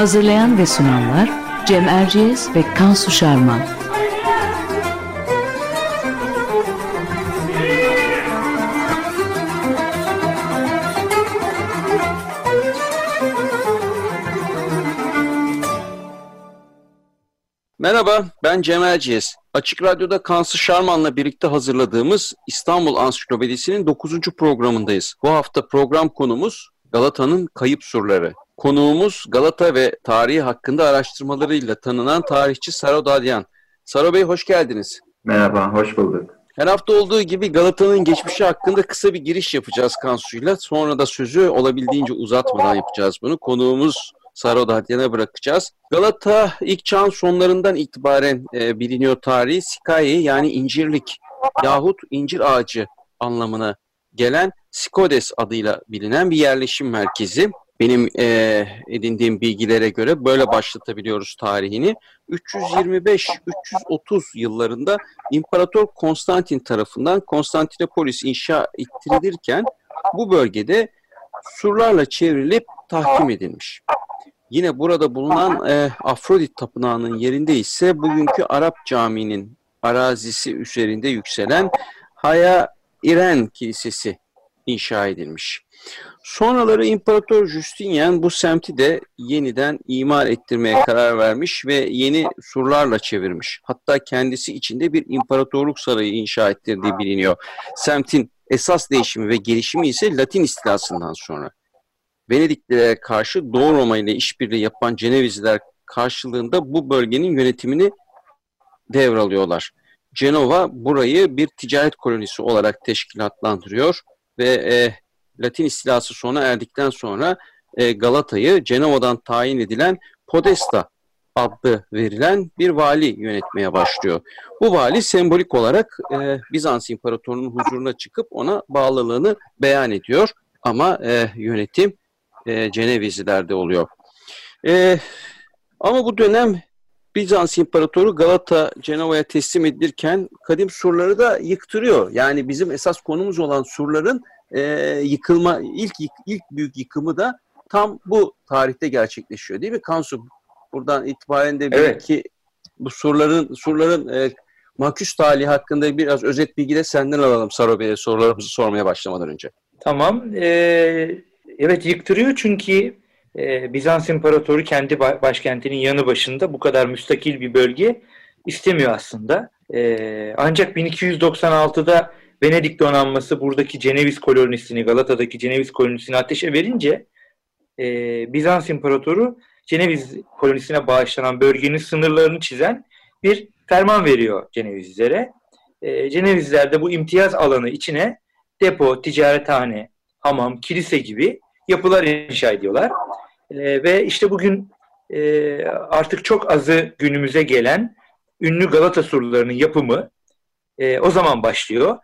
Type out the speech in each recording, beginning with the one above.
Hazırlayan ve sunanlar Cem Erciyes ve Kansu Şarman. Merhaba, ben Cem Erciyes. Açık Radyo'da Kansı Şarman'la birlikte hazırladığımız İstanbul Ansiklopedisi'nin 9. programındayız. Bu hafta program konumuz Galata'nın kayıp surları. Konuğumuz Galata ve tarihi hakkında araştırmalarıyla tanınan tarihçi Saro Dadyan. Saro Bey hoş geldiniz. Merhaba, hoş bulduk. Her hafta olduğu gibi Galata'nın geçmişi hakkında kısa bir giriş yapacağız Kansu'yla. Sonra da sözü olabildiğince uzatmadan yapacağız bunu. Konuğumuz Saro Dadyan'a bırakacağız. Galata ilk çağın sonlarından itibaren e, biliniyor tarihi. Sikayi yani incirlik yahut incir ağacı anlamına gelen Skodes adıyla bilinen bir yerleşim merkezi. Benim e, edindiğim bilgilere göre böyle başlatabiliyoruz tarihini. 325-330 yıllarında İmparator Konstantin tarafından Konstantinopolis inşa ettirilirken bu bölgede surlarla çevrilip tahkim edilmiş. Yine burada bulunan e, Afrodit Tapınağı'nın yerinde ise bugünkü Arap Camii'nin arazisi üzerinde yükselen Haya İren Kilisesi inşa edilmiş. Sonraları İmparator Justinian bu semti de yeniden imar ettirmeye karar vermiş ve yeni surlarla çevirmiş. Hatta kendisi içinde bir imparatorluk sarayı inşa ettirdiği biliniyor. Semtin esas değişimi ve gelişimi ise Latin istilasından sonra. Venediklilere karşı Doğu Roma ile işbirliği yapan Cenevizliler karşılığında bu bölgenin yönetimini devralıyorlar. Cenova burayı bir ticaret kolonisi olarak teşkilatlandırıyor ve e, Latin istilası sona erdikten sonra e, Galata'yı Cenova'dan tayin edilen Podesta adlı verilen bir vali yönetmeye başlıyor. Bu vali sembolik olarak e, Bizans İmparatorluğu'nun huzuruna çıkıp ona bağlılığını beyan ediyor. Ama e, yönetim e, Cenevizlilerde oluyor. E, ama bu dönem Bizans İmparatoru Galata Cenova'ya teslim edilirken kadim surları da yıktırıyor. Yani bizim esas konumuz olan surların e, yıkılma ilk ilk büyük yıkımı da tam bu tarihte gerçekleşiyor değil mi Kansu? Buradan itibaren de evet. belki bu surların surların e, maküs talihi hakkında biraz özet bilgi de senden alalım Saro Bey'e sorularımızı sormaya başlamadan önce. Tamam. Ee, evet yıktırıyor çünkü e, Bizans İmparatoru kendi başkentinin yanı başında bu kadar müstakil bir bölge istemiyor aslında. E, ancak 1296'da Venedik donanması buradaki Ceneviz kolonisini, Galata'daki Ceneviz kolonisini ateşe verince e, Bizans İmparatoru Ceneviz kolonisine bağışlanan bölgenin sınırlarını çizen bir ferman veriyor Cenevizlilere. E, Cenevizliler de bu imtiyaz alanı içine depo, ticarethane, hamam, kilise gibi yapılar inşa ediyorlar. E, ve işte bugün e, artık çok azı günümüze gelen ünlü Galata surlarının yapımı e, o zaman başlıyor.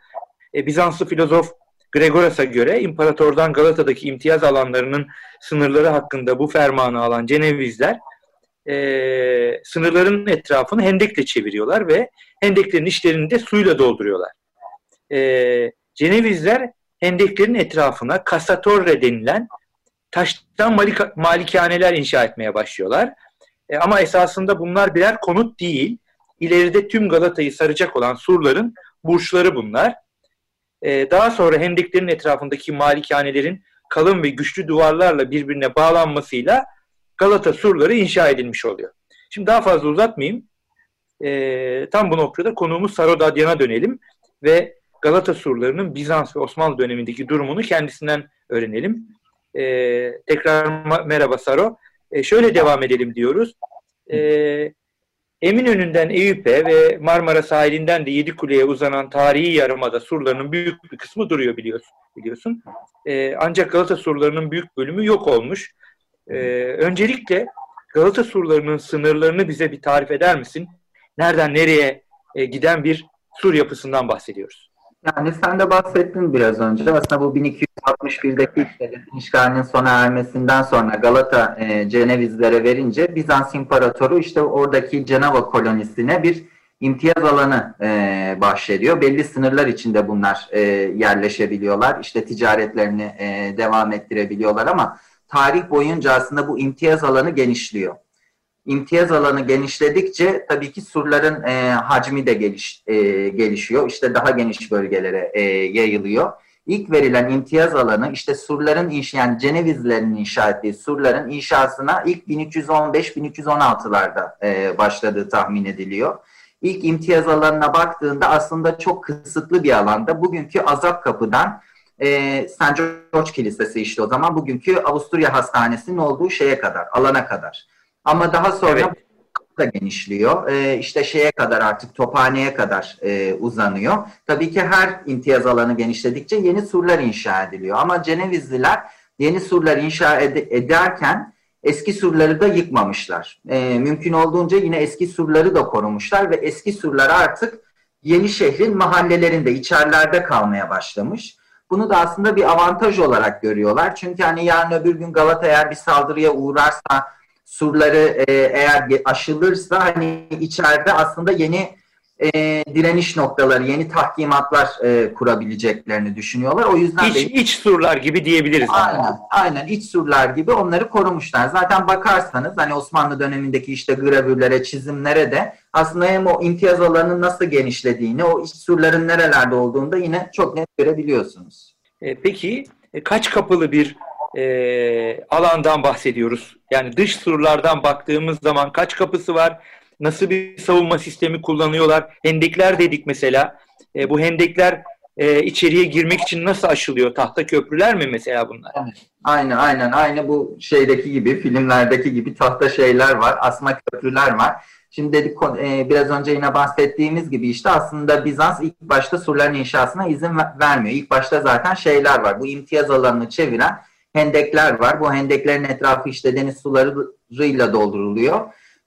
E, Bizanslı filozof Gregoras'a göre imparatordan Galata'daki imtiyaz alanlarının sınırları hakkında bu fermanı alan Cenevizler e, sınırların etrafını hendekle çeviriyorlar ve hendeklerin içlerini de suyla dolduruyorlar. E, Cenevizler hendeklerin etrafına Casatorre denilen taştan malik malikaneler inşa etmeye başlıyorlar. E, ama esasında bunlar birer konut değil. İleride tüm Galata'yı saracak olan surların burçları bunlar. E, daha sonra hendeklerin etrafındaki malikanelerin kalın ve güçlü duvarlarla birbirine bağlanmasıyla Galata surları inşa edilmiş oluyor. Şimdi daha fazla uzatmayayım. E, tam bu noktada konuğumuz Sarodadyan'a dönelim ve Galata surlarının Bizans ve Osmanlı dönemindeki durumunu kendisinden öğrenelim. E, tekrar merhaba Saro. E, şöyle devam edelim diyoruz. E, Eminönü'nden Eyüp'e ve Marmara sahilinden de Yedikule'ye uzanan tarihi yarımada surlarının büyük bir kısmı duruyor biliyorsun. biliyorsun. Ee, ancak Galata surlarının büyük bölümü yok olmuş. Ee, öncelikle Galata surlarının sınırlarını bize bir tarif eder misin? Nereden nereye e, giden bir sur yapısından bahsediyoruz. Yani sen de bahsettin biraz önce. Aslında bu 1261'deki işte işgalinin sona ermesinden sonra Galata e, Cenevizlere verince Bizans İmparatoru işte oradaki Cenova kolonisine bir imtiyaz alanı e, bahşediyor. Belli sınırlar içinde bunlar e, yerleşebiliyorlar. İşte ticaretlerini e, devam ettirebiliyorlar ama tarih boyunca aslında bu imtiyaz alanı genişliyor imtiyaz alanı genişledikçe tabii ki surların e, hacmi de geliş, e, gelişiyor. İşte daha geniş bölgelere e, yayılıyor. İlk verilen imtiyaz alanı işte surların inşa yani Cenevizlerin inşa ettiği surların inşasına ilk 1315-1316'larda e, başladığı tahmin ediliyor. İlk imtiyaz alanına baktığında aslında çok kısıtlı bir alanda bugünkü Azap Kapı'dan e, St. George Kilisesi işte o zaman bugünkü Avusturya Hastanesi'nin olduğu şeye kadar, alana kadar. Ama daha sonra evet. Da genişliyor. E, işte şeye kadar artık tophaneye kadar e, uzanıyor. Tabii ki her imtiyaz alanı genişledikçe yeni surlar inşa ediliyor. Ama Cenevizliler yeni surlar inşa ed- ederken eski surları da yıkmamışlar. E, mümkün olduğunca yine eski surları da korumuşlar ve eski surlar artık yeni şehrin mahallelerinde, içerilerde kalmaya başlamış. Bunu da aslında bir avantaj olarak görüyorlar. Çünkü hani yarın öbür gün Galata eğer bir saldırıya uğrarsa surları e, eğer aşılırsa hani içeride aslında yeni e, direniş noktaları, yeni tahkimatlar e, kurabileceklerini düşünüyorlar. O yüzden iç, de, iç surlar gibi diyebiliriz. Aynen, yani. aynen iç surlar gibi onları korumuşlar. Zaten bakarsanız hani Osmanlı dönemindeki işte gravürlere, çizimlere de aslında hem o imtiyaz alanının nasıl genişlediğini, o iç surların nerelerde olduğunu da yine çok net görebiliyorsunuz. E, peki e, kaç kapılı bir e, alandan bahsediyoruz. Yani dış surlardan baktığımız zaman kaç kapısı var, nasıl bir savunma sistemi kullanıyorlar. Hendekler dedik mesela. E, bu hendekler e, içeriye girmek için nasıl aşılıyor? Tahta köprüler mi mesela bunlar? Aynen aynen aynı bu şeydeki gibi filmlerdeki gibi tahta şeyler var. Asma köprüler var. Şimdi dedik e, biraz önce yine bahsettiğimiz gibi işte aslında Bizans ilk başta surların inşasına izin vermiyor. İlk başta zaten şeyler var. Bu imtiyaz alanını çeviren hendekler var. Bu hendeklerin etrafı işte deniz sularıyla dolduruluyor.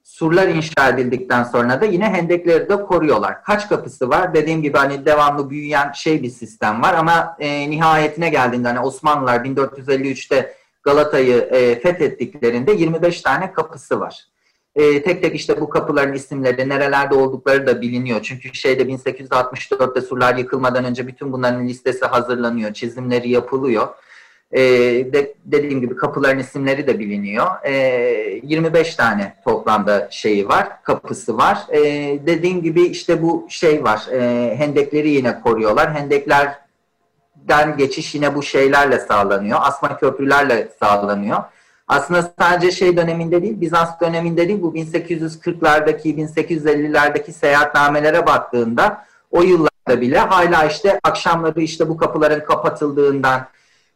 Surlar inşa edildikten sonra da yine hendekleri de koruyorlar. Kaç kapısı var? Dediğim gibi hani devamlı büyüyen şey bir sistem var ama e, nihayetine geldiğinde hani Osmanlılar 1453'te Galata'yı e, fethettiklerinde 25 tane kapısı var. E, tek tek işte bu kapıların isimleri nerelerde oldukları da biliniyor. Çünkü şeyde 1864'te surlar yıkılmadan önce bütün bunların listesi hazırlanıyor, çizimleri yapılıyor. E, de, dediğim gibi kapıların isimleri de biliniyor. E, ee, 25 tane toplamda şeyi var, kapısı var. E, dediğim gibi işte bu şey var, e, hendekleri yine koruyorlar. Hendeklerden geçiş yine bu şeylerle sağlanıyor, asma köprülerle sağlanıyor. Aslında sadece şey döneminde değil, Bizans döneminde değil, bu 1840'lardaki, 1850'lerdeki seyahatnamelere baktığında o yıllarda bile hala işte akşamları işte bu kapıların kapatıldığından,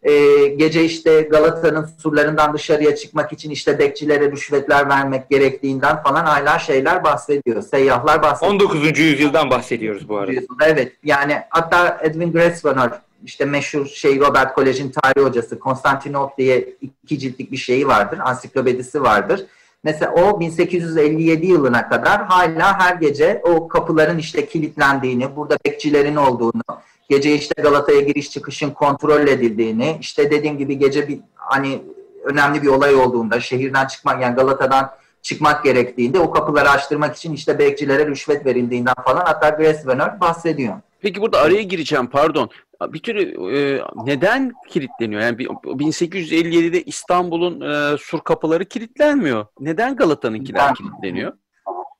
e, gece işte Galata'nın surlarından dışarıya çıkmak için işte bekçilere rüşvetler vermek gerektiğinden falan hala şeyler bahsediyor. Seyyahlar bahsediyor. 19. yüzyıldan bahsediyoruz bu arada. Evet. Yani hatta Edwin Grasvenor işte meşhur şey Robert Kolej'in tarih hocası Konstantinop diye iki ciltlik bir şeyi vardır. Ansiklopedisi vardır. Mesela o 1857 yılına kadar hala her gece o kapıların işte kilitlendiğini, burada bekçilerin olduğunu, Gece işte Galata'ya giriş çıkışın kontrol edildiğini, işte dediğim gibi gece bir hani önemli bir olay olduğunda şehirden çıkmak yani Galata'dan çıkmak gerektiğinde o kapıları açtırmak için işte bekçilere rüşvet verildiğinden falan hatta Grasvenor bahsediyor. Peki burada araya gireceğim pardon. Bir tür e, neden kilitleniyor? Yani 1857'de İstanbul'un e, sur kapıları kilitlenmiyor. Neden Galata'nınkiler yani, kilitleniyor?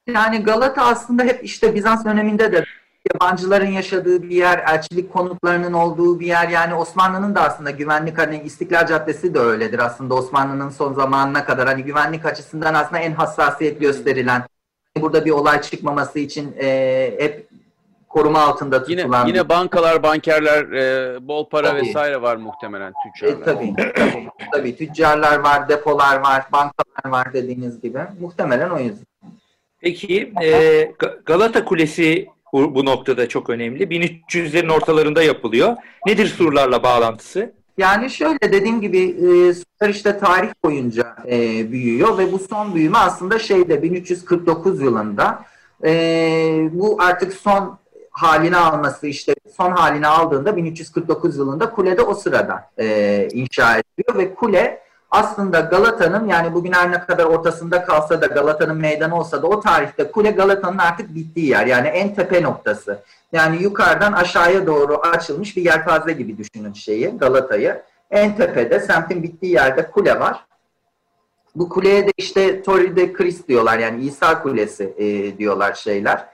Yani Galata aslında hep işte Bizans döneminde de yabancıların yaşadığı bir yer, elçilik konutlarının olduğu bir yer. Yani Osmanlı'nın da aslında güvenlik hani İstiklal Caddesi de öyledir aslında Osmanlı'nın son zamanına kadar hani güvenlik açısından aslında en hassasiyet gösterilen. Burada bir olay çıkmaması için e, hep koruma altında tutulan. Yine, yine bankalar, bankerler, e, bol para tabii. vesaire var muhtemelen tüccarlar. E, tabii, tabii, tabii. Tüccarlar var, depolar var, bankalar var dediğiniz gibi. Muhtemelen o yüzden. Peki e, Galata Kulesi bu, bu noktada çok önemli. 1300'lerin ortalarında yapılıyor. Nedir surlarla bağlantısı? Yani şöyle dediğim gibi e, surlar işte tarih boyunca e, büyüyor ve bu son büyüme aslında şeyde 1349 yılında e, bu artık son halini alması işte son halini aldığında 1349 yılında kulede o sırada e, inşa ediliyor ve kule aslında Galata'nın yani bugün her ne kadar ortasında kalsa da Galata'nın meydanı olsa da o tarihte kule Galata'nın artık bittiği yer. Yani en tepe noktası. Yani yukarıdan aşağıya doğru açılmış bir yelpaze gibi düşünün şeyi Galata'yı. En tepede semtin bittiği yerde kule var. Bu kuleye de işte Torre de Christ diyorlar yani İsa Kulesi e, diyorlar şeyler.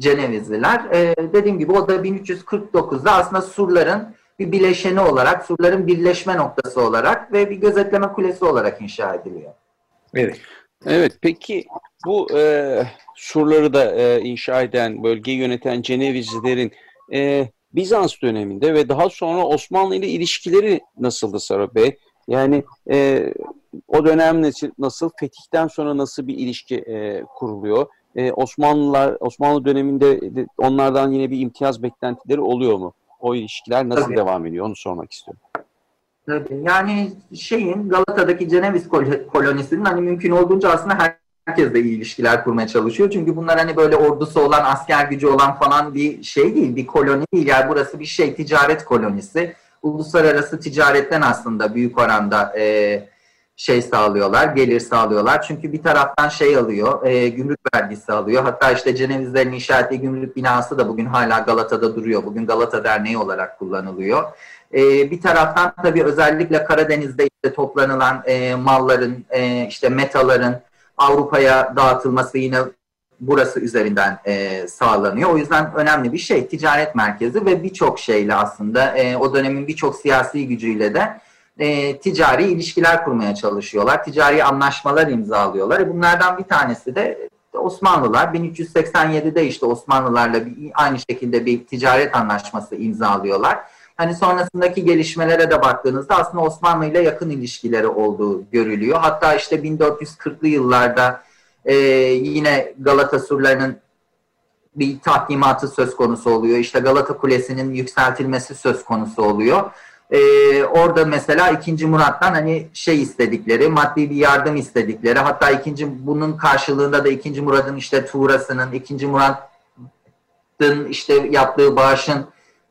Cenevizliler. E, dediğim gibi o da 1349'da aslında surların bir bileşeni olarak, surların birleşme noktası olarak ve bir gözetleme kulesi olarak inşa ediliyor. Evet. Evet, peki bu e, surları da e, inşa eden, bölgeyi yöneten Cenevizlilerin e, Bizans döneminde ve daha sonra Osmanlı ile ilişkileri nasıldı Sarı Bey? Yani e, o dönem nasıl, nasıl, fetihten sonra nasıl bir ilişki e, kuruluyor? E, Osmanlılar, Osmanlı döneminde onlardan yine bir imtiyaz beklentileri oluyor mu? O ilişkiler nasıl Tabii. devam ediyor onu sormak istiyorum. Tabii. Yani şeyin Galata'daki Ceneviz kolonisinin hani mümkün olduğunca aslında herkesle iyi ilişkiler kurmaya çalışıyor. Çünkü bunlar hani böyle ordusu olan, asker gücü olan falan bir şey değil, bir koloni değil. Yani burası bir şey, ticaret kolonisi. Uluslararası ticaretten aslında büyük oranda e, şey sağlıyorlar, gelir sağlıyorlar. Çünkü bir taraftan şey alıyor, e, gümrük vergisi alıyor. Hatta işte Cenevizlerin inşa ettiği gümrük binası da bugün hala Galata'da duruyor. Bugün Galata Derneği olarak kullanılıyor. E, bir taraftan tabii özellikle Karadeniz'de işte toplanılan e, malların, e, işte metaların Avrupa'ya dağıtılması yine burası üzerinden e, sağlanıyor. O yüzden önemli bir şey. Ticaret merkezi ve birçok şeyle aslında e, o dönemin birçok siyasi gücüyle de e, ticari ilişkiler kurmaya çalışıyorlar. Ticari anlaşmalar imzalıyorlar. E, bunlardan bir tanesi de Osmanlılar 1387'de işte Osmanlılarla bir, aynı şekilde bir ticaret anlaşması imzalıyorlar. Hani sonrasındaki gelişmelere de baktığınızda aslında Osmanlı ile yakın ilişkileri olduğu görülüyor. Hatta işte 1440'lı yıllarda e, yine Galata surlarının bir tahkimatı söz konusu oluyor. İşte Galata Kulesi'nin yükseltilmesi söz konusu oluyor e, orada mesela 2. Murat'tan hani şey istedikleri, maddi bir yardım istedikleri, hatta ikinci bunun karşılığında da 2. Murat'ın işte Tuğrası'nın, 2. Murat'ın işte yaptığı bağışın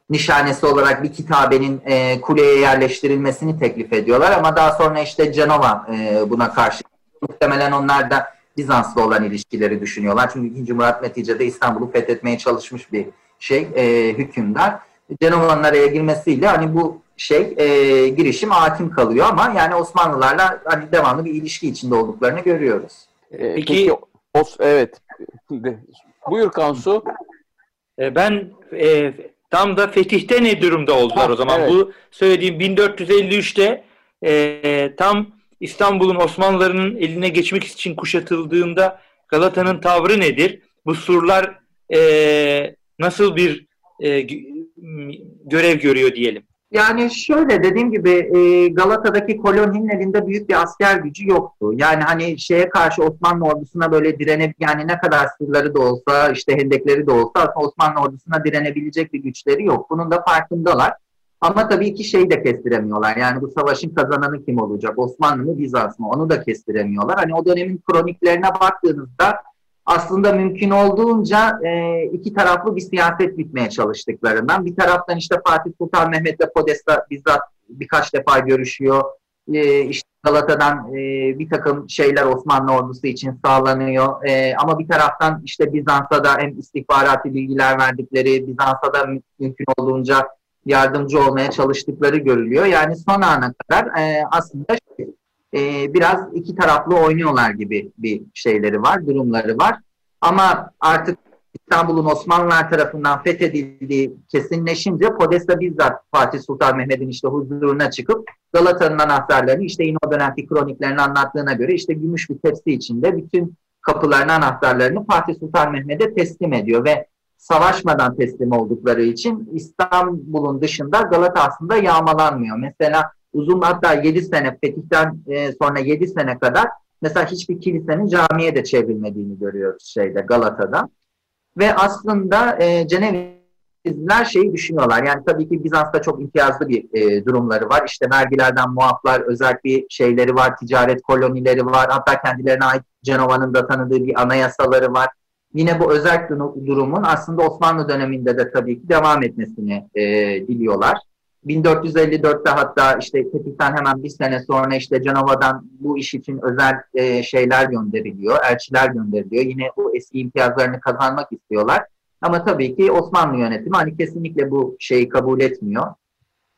nişanesi olarak bir kitabenin e, kuleye yerleştirilmesini teklif ediyorlar ama daha sonra işte Cenova e, buna karşı muhtemelen onlar da Bizans'la olan ilişkileri düşünüyorlar. Çünkü 2. Murat neticede İstanbul'u fethetmeye çalışmış bir şey, e, hükümdar. Cenova'nın araya girmesiyle hani bu şey e, girişim hakim kalıyor ama yani Osmanlılarla hani devamlı bir ilişki içinde olduklarını görüyoruz. E, peki, peki of, evet. Buyur Kansu. E, ben e, tam da fetihte ne durumda oldular ha, o zaman? Evet. Bu söylediğim 1453'te e, tam İstanbul'un Osmanlılarının eline geçmek için kuşatıldığında Galata'nın tavrı nedir? Bu surlar e, nasıl bir e, görev görüyor diyelim? Yani şöyle dediğim gibi e, Galata'daki koloninin elinde büyük bir asker gücü yoktu. Yani hani şeye karşı Osmanlı ordusuna böyle direne yani ne kadar sırları da olsa işte hendekleri de olsa Osmanlı ordusuna direnebilecek bir güçleri yok. Bunun da farkındalar. Ama tabii ki şeyi de kestiremiyorlar. Yani bu savaşın kazananı kim olacak? Osmanlı mı Bizans mı? Onu da kestiremiyorlar. Hani o dönemin kroniklerine baktığınızda aslında mümkün olduğunca e, iki taraflı bir siyaset bitmeye çalıştıklarından. Bir taraftan işte Fatih Sultan Mehmet'le Podesta bizzat birkaç defa görüşüyor. E, işte Galata'dan e, bir takım şeyler Osmanlı ordusu için sağlanıyor. E, ama bir taraftan işte Bizans'a da hem istihbarati bilgiler verdikleri, Bizans'a da mümkün olduğunca yardımcı olmaya çalıştıkları görülüyor. Yani son ana kadar e, aslında e, biraz iki taraflı oynuyorlar gibi bir şeyleri var, durumları var. Ama artık İstanbul'un Osmanlılar tarafından fethedildiği kesinleşince Podesta bizzat Fatih Sultan Mehmet'in işte huzuruna çıkıp Galata'nın anahtarlarını işte yine o dönemki kroniklerini anlattığına göre işte gümüş bir tepsi içinde bütün kapıların anahtarlarını Fatih Sultan Mehmet'e teslim ediyor ve savaşmadan teslim oldukları için İstanbul'un dışında Galata aslında yağmalanmıyor. Mesela uzun hatta 7 sene fetihten e, sonra 7 sene kadar mesela hiçbir kilisenin camiye de çevrilmediğini görüyoruz şeyde Galata'da. Ve aslında e, Cenevizliler şeyi düşünüyorlar. Yani tabii ki Bizans'ta çok imtiyazlı bir e, durumları var. İşte vergilerden muaflar, özel bir şeyleri var, ticaret kolonileri var. Hatta kendilerine ait Cenova'nın da tanıdığı bir anayasaları var. Yine bu özel durumun aslında Osmanlı döneminde de tabii ki devam etmesini e, diliyorlar. 1454'te hatta işte Fetih'ten hemen bir sene sonra işte Cenova'dan bu iş için özel e, şeyler gönderiliyor, elçiler gönderiliyor. Yine bu eski imtiyazlarını kazanmak istiyorlar. Ama tabii ki Osmanlı yönetimi hani kesinlikle bu şeyi kabul etmiyor.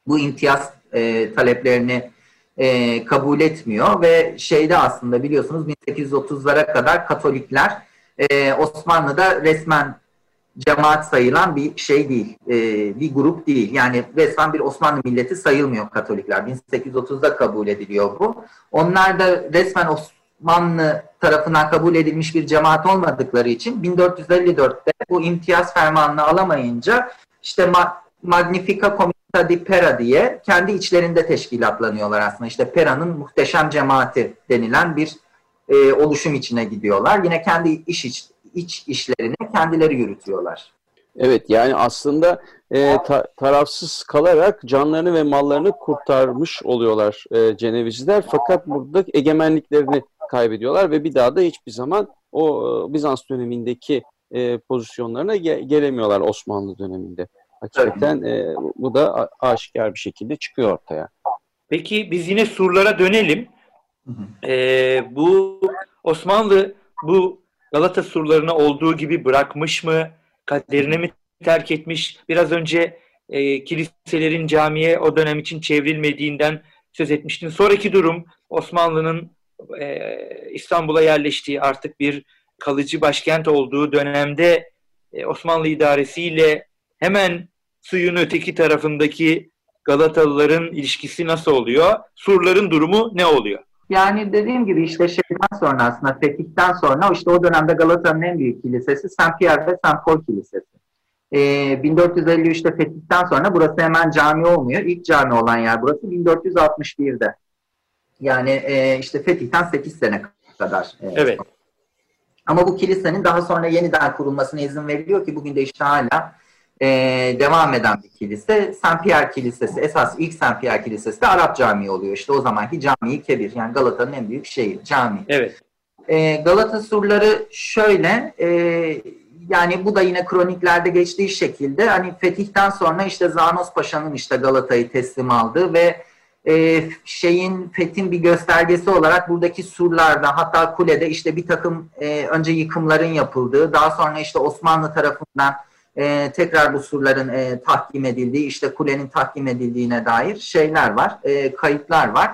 Bu imtiyaz e, taleplerini e, kabul etmiyor ve şeyde aslında biliyorsunuz 1830'lara kadar Katolikler e, Osmanlı'da resmen cemaat sayılan bir şey değil, e, bir grup değil. Yani resmen bir Osmanlı milleti sayılmıyor Katolikler. 1830'da kabul ediliyor bu. Onlar da resmen Osmanlı tarafından kabul edilmiş bir cemaat olmadıkları için 1454'te bu imtiyaz fermanını alamayınca işte Magnifica Comita di Pera diye kendi içlerinde teşkilatlanıyorlar aslında. İşte Pera'nın muhteşem cemaati denilen bir e, oluşum içine gidiyorlar. Yine kendi iş iç, iç işlerini kendileri yürütüyorlar. Evet yani aslında e, ta, tarafsız kalarak canlarını ve mallarını kurtarmış oluyorlar e, Cenevizliler. Fakat burada egemenliklerini kaybediyorlar ve bir daha da hiçbir zaman o e, Bizans dönemindeki e, pozisyonlarına ge gelemiyorlar Osmanlı döneminde. Hakikaten e, bu da aşikar bir şekilde çıkıyor ortaya. Peki biz yine surlara dönelim. Hı hı. E, bu Osmanlı bu Galata surlarını olduğu gibi bırakmış mı? Kaderine mi terk etmiş? Biraz önce e, kiliselerin camiye o dönem için çevrilmediğinden söz etmiştin. Sonraki durum Osmanlı'nın e, İstanbul'a yerleştiği artık bir kalıcı başkent olduğu dönemde e, Osmanlı idaresiyle hemen suyun öteki tarafındaki Galatalıların ilişkisi nasıl oluyor? Surların durumu ne oluyor? Yani dediğim gibi işte şeyden sonra aslında fetihten sonra işte o dönemde Galata'nın en büyük kilisesi Saint Pierre ve Saint Paul Kilisesi. Ee, 1453'te fetihten sonra burası hemen cami olmuyor. İlk cami olan yer burası 1461'de. Yani e, işte fetihten 8 sene kadar. E, evet. Ama bu kilisenin daha sonra yeniden kurulmasına izin veriliyor ki bugün de işte hala e, devam eden bir kilise. Saint Pierre Kilisesi, esas ilk Saint Pierre Kilisesi de Arap Camii oluyor. İşte o zamanki cami Kebir. Yani Galata'nın en büyük şeyi, cami. Evet. E, Galata surları şöyle, e, yani bu da yine kroniklerde geçtiği şekilde hani fetihten sonra işte Zanos Paşa'nın işte Galata'yı teslim aldığı ve e, şeyin fethin bir göstergesi olarak buradaki surlarda hatta kulede işte bir takım e, önce yıkımların yapıldığı daha sonra işte Osmanlı tarafından e, tekrar bu surların e, tahkim edildiği, işte kulenin tahkim edildiğine dair şeyler var, e, kayıtlar var.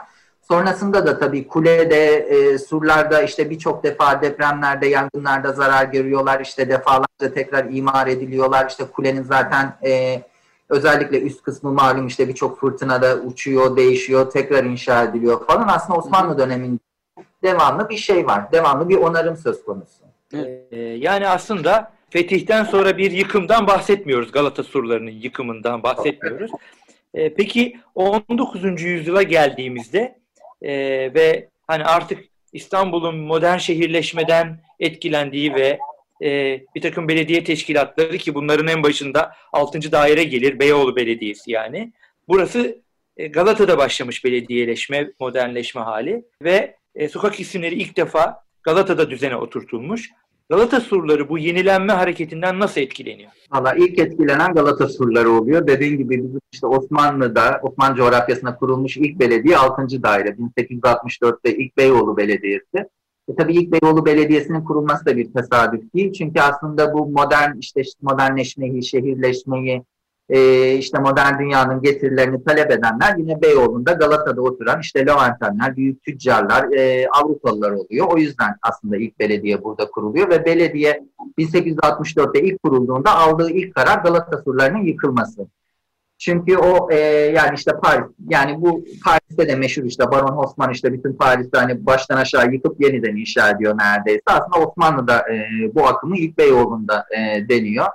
Sonrasında da tabii kulede, e, surlarda işte birçok defa depremlerde, yangınlarda zarar görüyorlar. İşte defalarca tekrar imar ediliyorlar. İşte kulenin zaten e, özellikle üst kısmı malum işte birçok fırtınada uçuyor, değişiyor, tekrar inşa ediliyor falan. Aslında Osmanlı döneminde devamlı bir şey var. Devamlı bir onarım söz konusu. Ee, yani aslında fetihten sonra bir yıkımdan bahsetmiyoruz. Galata surlarının yıkımından bahsetmiyoruz. E, peki 19. yüzyıla geldiğimizde e, ve hani artık İstanbul'un modern şehirleşmeden etkilendiği ve e, bir takım belediye teşkilatları ki bunların en başında 6. daire gelir Beyoğlu Belediyesi yani. Burası e, Galata'da başlamış belediyeleşme, modernleşme hali ve e, sokak isimleri ilk defa Galata'da düzene oturtulmuş. Galata surları bu yenilenme hareketinden nasıl etkileniyor? Valla ilk etkilenen Galata surları oluyor. Dediğim gibi bizim işte Osmanlı'da, Osmanlı coğrafyasında kurulmuş ilk belediye 6. daire. 1864'te ilk Beyoğlu Belediyesi. E tabii ilk Beyoğlu Belediyesi'nin kurulması da bir tesadüf değil. Çünkü aslında bu modern işte modernleşmeyi, şehirleşmeyi, e, işte modern dünyanın getirilerini talep edenler yine Beyoğlu'nda Galata'da oturan işte Levantenler, büyük tüccarlar, e, Avrupalılar oluyor. O yüzden aslında ilk belediye burada kuruluyor ve belediye 1864'te ilk kurulduğunda aldığı ilk karar Galata surlarının yıkılması. Çünkü o e, yani işte Paris yani bu Paris'te de meşhur işte Baron Osman işte bütün Paris'te hani baştan aşağı yıkıp yeniden inşa ediyor neredeyse. Aslında Osmanlı'da e, bu akımı ilk Beyoğlu'nda e, deniyor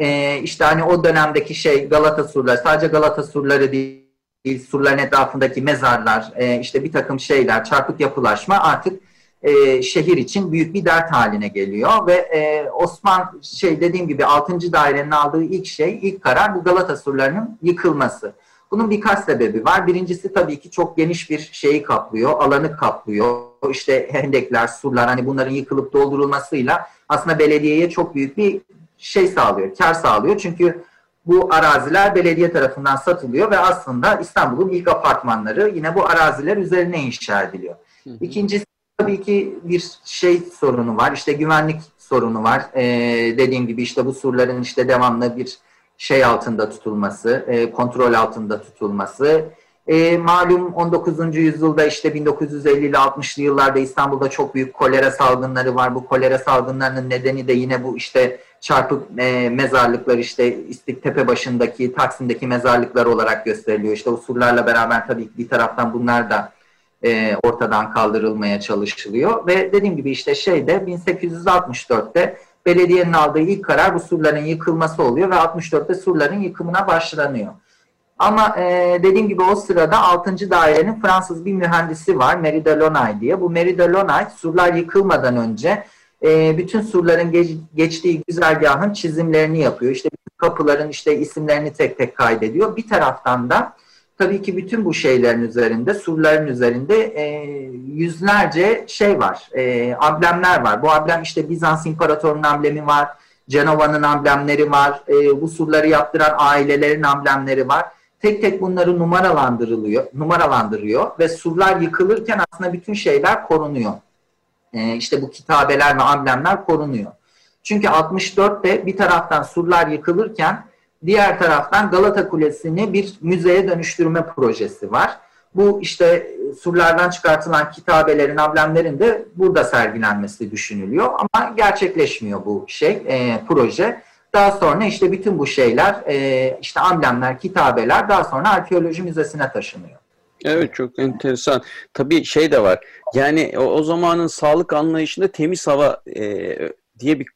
e, işte hani o dönemdeki şey Galata surları, sadece Galata surları değil, surların etrafındaki mezarlar, e, işte bir takım şeyler, çarpık yapılaşma artık e, şehir için büyük bir dert haline geliyor ve e, Osman şey dediğim gibi 6. dairenin aldığı ilk şey, ilk karar bu Galata surlarının yıkılması. Bunun birkaç sebebi var. Birincisi tabii ki çok geniş bir şeyi kaplıyor, alanı kaplıyor. İşte hendekler, surlar hani bunların yıkılıp doldurulmasıyla aslında belediyeye çok büyük bir şey sağlıyor, kar sağlıyor. Çünkü bu araziler belediye tarafından satılıyor ve aslında İstanbul'un ilk apartmanları yine bu araziler üzerine inşa ediliyor. Hı hı. İkincisi tabii ki bir şey sorunu var. İşte güvenlik sorunu var. Ee, dediğim gibi işte bu surların işte devamlı bir şey altında tutulması, e, kontrol altında tutulması. E, malum 19. yüzyılda işte 1950'li 60'lı yıllarda İstanbul'da çok büyük kolera salgınları var. Bu kolera salgınlarının nedeni de yine bu işte çarpık e, mezarlıklar işte İstiktepe başındaki Taksim'deki mezarlıklar olarak gösteriliyor. İşte usullarla beraber tabii bir taraftan bunlar da e, ortadan kaldırılmaya çalışılıyor. Ve dediğim gibi işte şeyde 1864'te belediyenin aldığı ilk karar bu surların yıkılması oluyor ve 64'te surların yıkımına başlanıyor. Ama e, dediğim gibi o sırada 6. dairenin Fransız bir mühendisi var Mary Delaunay diye. Bu Mary Delaunay surlar yıkılmadan önce e, bütün surların geç, geçtiği güzergahın çizimlerini yapıyor. İşte kapıların işte isimlerini tek tek kaydediyor. Bir taraftan da tabii ki bütün bu şeylerin üzerinde, surların üzerinde e, yüzlerce şey var, e, amblemler var. Bu amblem işte Bizans İmparatorluğu'nun amblemi var, Cenova'nın amblemleri var, e, bu surları yaptıran ailelerin amblemleri var. Tek tek bunları numaralandırılıyor, numaralandırıyor ve surlar yıkılırken aslında bütün şeyler korunuyor. E, işte bu kitabeler ve amblemler korunuyor. Çünkü 64'te bir taraftan surlar yıkılırken Diğer taraftan Galata Kulesi'ni bir müzeye dönüştürme projesi var. Bu işte surlardan çıkartılan kitabelerin, amblemlerin de burada sergilenmesi düşünülüyor. Ama gerçekleşmiyor bu şey, e, proje. Daha sonra işte bütün bu şeyler, e, işte amblemler, kitabeler daha sonra arkeoloji müzesine taşınıyor. Evet çok enteresan. Tabii şey de var. Yani o, o zamanın sağlık anlayışında temiz hava e, diye bir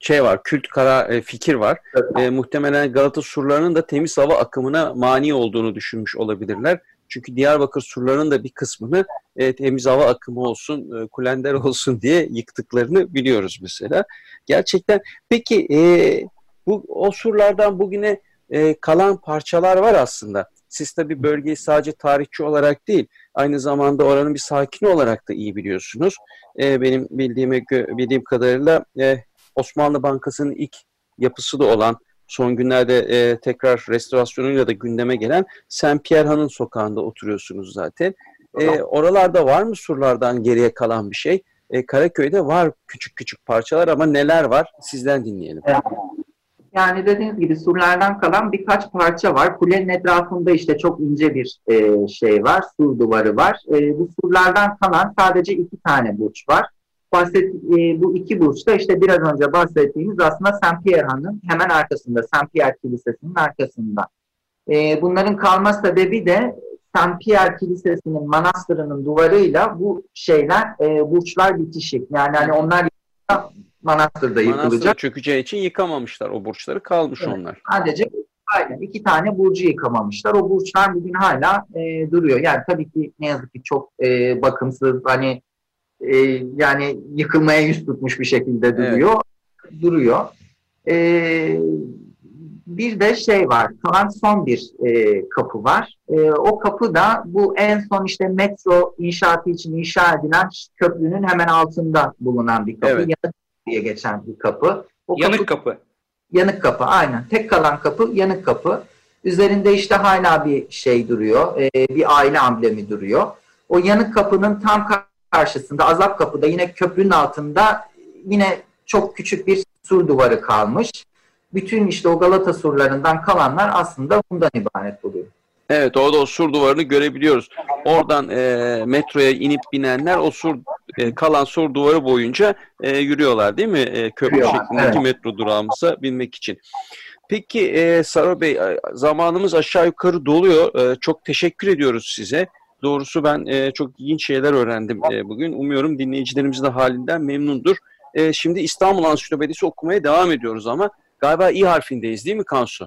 şey var, kült karar e, fikir var. Evet. E, muhtemelen Galata surlarının da temiz hava akımına mani olduğunu düşünmüş olabilirler. Çünkü Diyarbakır surlarının da bir kısmını e, temiz hava akımı olsun, e, kulender olsun diye yıktıklarını biliyoruz mesela. Gerçekten peki e, bu o surlardan bugüne e, kalan parçalar var aslında. Siz tabii bölgeyi sadece tarihçi olarak değil, aynı zamanda oranın bir sakini olarak da iyi biliyorsunuz. E, benim bildiğime bildiğim kadarıyla e, Osmanlı Bankası'nın ilk yapısı da olan son günlerde e, tekrar restorasyonuyla da gündeme gelen Saint Pierre Han'ın sokağında oturuyorsunuz zaten. E, oralarda var mı surlardan geriye kalan bir şey? E, Karaköy'de var küçük küçük parçalar ama neler var sizden dinleyelim. Yani dediğiniz gibi surlardan kalan birkaç parça var. Kulenin etrafında işte çok ince bir e, şey var, sur duvarı var. E, bu surlardan kalan sadece iki tane burç var bahset, e, bu iki burçta işte biraz önce bahsettiğimiz aslında Saint Pierre'ın hemen arkasında, Saint Pierre Kilisesi'nin arkasında. E, bunların kalma sebebi de Saint Pierre Kilisesi'nin manastırının duvarıyla bu şeyler, e, burçlar bitişik. Yani hani onlar manastırda yıkılacak. Manastır çökeceği için yıkamamışlar o burçları kalmış evet, onlar. Sadece aynen iki tane burcu yıkamamışlar. O burçlar bugün hala e, duruyor. Yani tabii ki ne yazık ki çok e, bakımsız hani e, yani yıkılmaya yüz tutmuş bir şekilde duruyor. Evet. Duruyor. E, bir de şey var, kalan son bir e, kapı var. E, o kapı da bu en son işte metro inşaatı için inşa edilen köprünün hemen altında bulunan bir kapı. Evet. Diye geçen bir kapı. O yanık kapı. kapı. Yanık kapı, aynen. Tek kalan kapı yanık kapı. Üzerinde işte hala bir şey duruyor, e, bir aile amblemi duruyor. O yanık kapının tam karşısında Azap Kapı'da yine köprünün altında yine çok küçük bir sur duvarı kalmış. Bütün işte o Galata surlarından kalanlar aslında bundan ibaret oluyor. Evet orada o sur duvarını görebiliyoruz. Oradan e, metroya inip binenler o sur e, kalan sur duvarı boyunca e, yürüyorlar değil mi? E, köprü Yürüyor, şeklindeki evet. metro durağımıza binmek için. Peki e, Saro Bey zamanımız aşağı yukarı doluyor. E, çok teşekkür ediyoruz size. Doğrusu ben e, çok ilginç şeyler öğrendim e, bugün. Umuyorum dinleyicilerimiz de halinden memnundur. E, şimdi İstanbul Ansiklopedisi okumaya devam ediyoruz ama galiba İ harfindeyiz değil mi Kansu?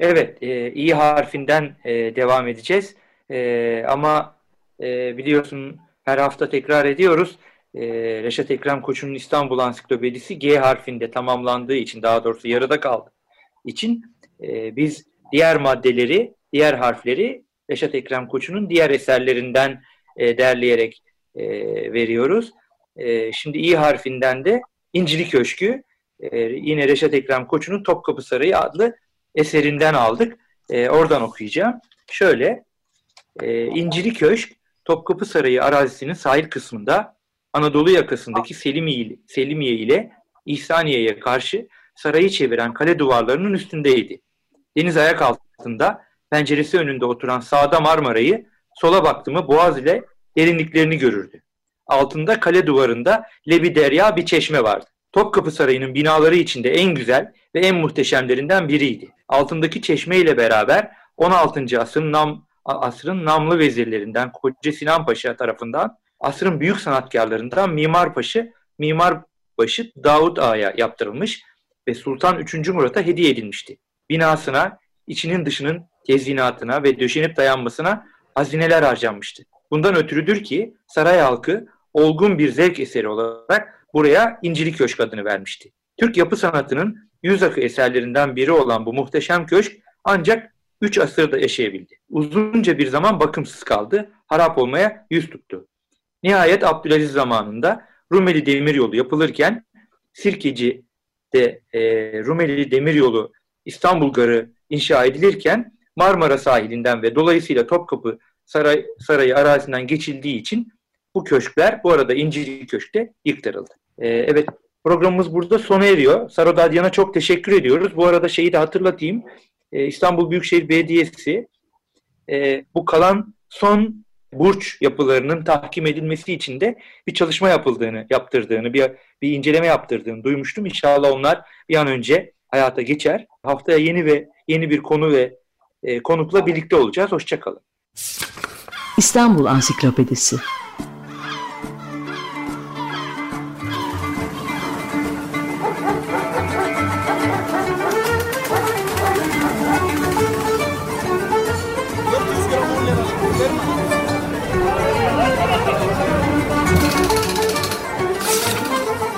Evet, e, İ harfinden e, devam edeceğiz. E, ama e, biliyorsun her hafta tekrar ediyoruz. e, Reşat Ekrem Koçu'nun İstanbul Ansiklopedisi G harfinde tamamlandığı için daha doğrusu yarıda kaldı için e, biz diğer maddeleri, diğer harfleri Reşat Ekrem Koçu'nun diğer eserlerinden e, derleyerek e, veriyoruz. E, şimdi İ harfinden de İncili Köşkü e, yine Reşat Ekrem Koçu'nun Topkapı Sarayı adlı eserinden aldık. E, oradan okuyacağım. Şöyle, e, İncili Köşk Topkapı Sarayı arazisinin sahil kısmında Anadolu yakasındaki Selimiye, Selimiye ile İhsaniye'ye karşı sarayı çeviren kale duvarlarının üstündeydi. Deniz ayak altında penceresi önünde oturan sağda Marmara'yı, sola baktı mı Boğaz ile derinliklerini görürdü. Altında kale duvarında Lebi Derya bir çeşme vardı. Topkapı Sarayı'nın binaları içinde en güzel ve en muhteşemlerinden biriydi. Altındaki çeşme ile beraber 16. asrın, nam, asrın namlı vezirlerinden Koca Sinan Paşa tarafından asrın büyük sanatkarlarından Mimar Paşa, Mimar Başı Davut Ağa'ya yaptırılmış ve Sultan 3. Murat'a hediye edilmişti. Binasına, içinin dışının tezyinatına ve döşenip dayanmasına hazineler harcanmıştı. Bundan ötürüdür ki saray halkı olgun bir zevk eseri olarak buraya İncili Köşk adını vermişti. Türk yapı sanatının yüz akı eserlerinden biri olan bu muhteşem köşk ancak 3 asırda yaşayabildi. Uzunca bir zaman bakımsız kaldı, harap olmaya yüz tuttu. Nihayet Abdülaziz zamanında Rumeli Demiryolu yapılırken Sirkeci de e, Rumeli Demiryolu İstanbul Garı inşa edilirken Marmara sahilinden ve dolayısıyla Topkapı Saray, Sarayı arazisinden geçildiği için bu köşkler bu arada İncili Köşk'te yıktırıldı. E, evet programımız burada sona eriyor. Saro Dadyan'a çok teşekkür ediyoruz. Bu arada şeyi de hatırlatayım. E, İstanbul Büyükşehir Belediyesi e, bu kalan son burç yapılarının tahkim edilmesi için de bir çalışma yapıldığını, yaptırdığını, bir, bir inceleme yaptırdığını duymuştum. İnşallah onlar bir an önce hayata geçer. Haftaya yeni ve yeni bir konu ve e, konukla birlikte olacağız. Hoşçakalın. İstanbul Ansiklopedisi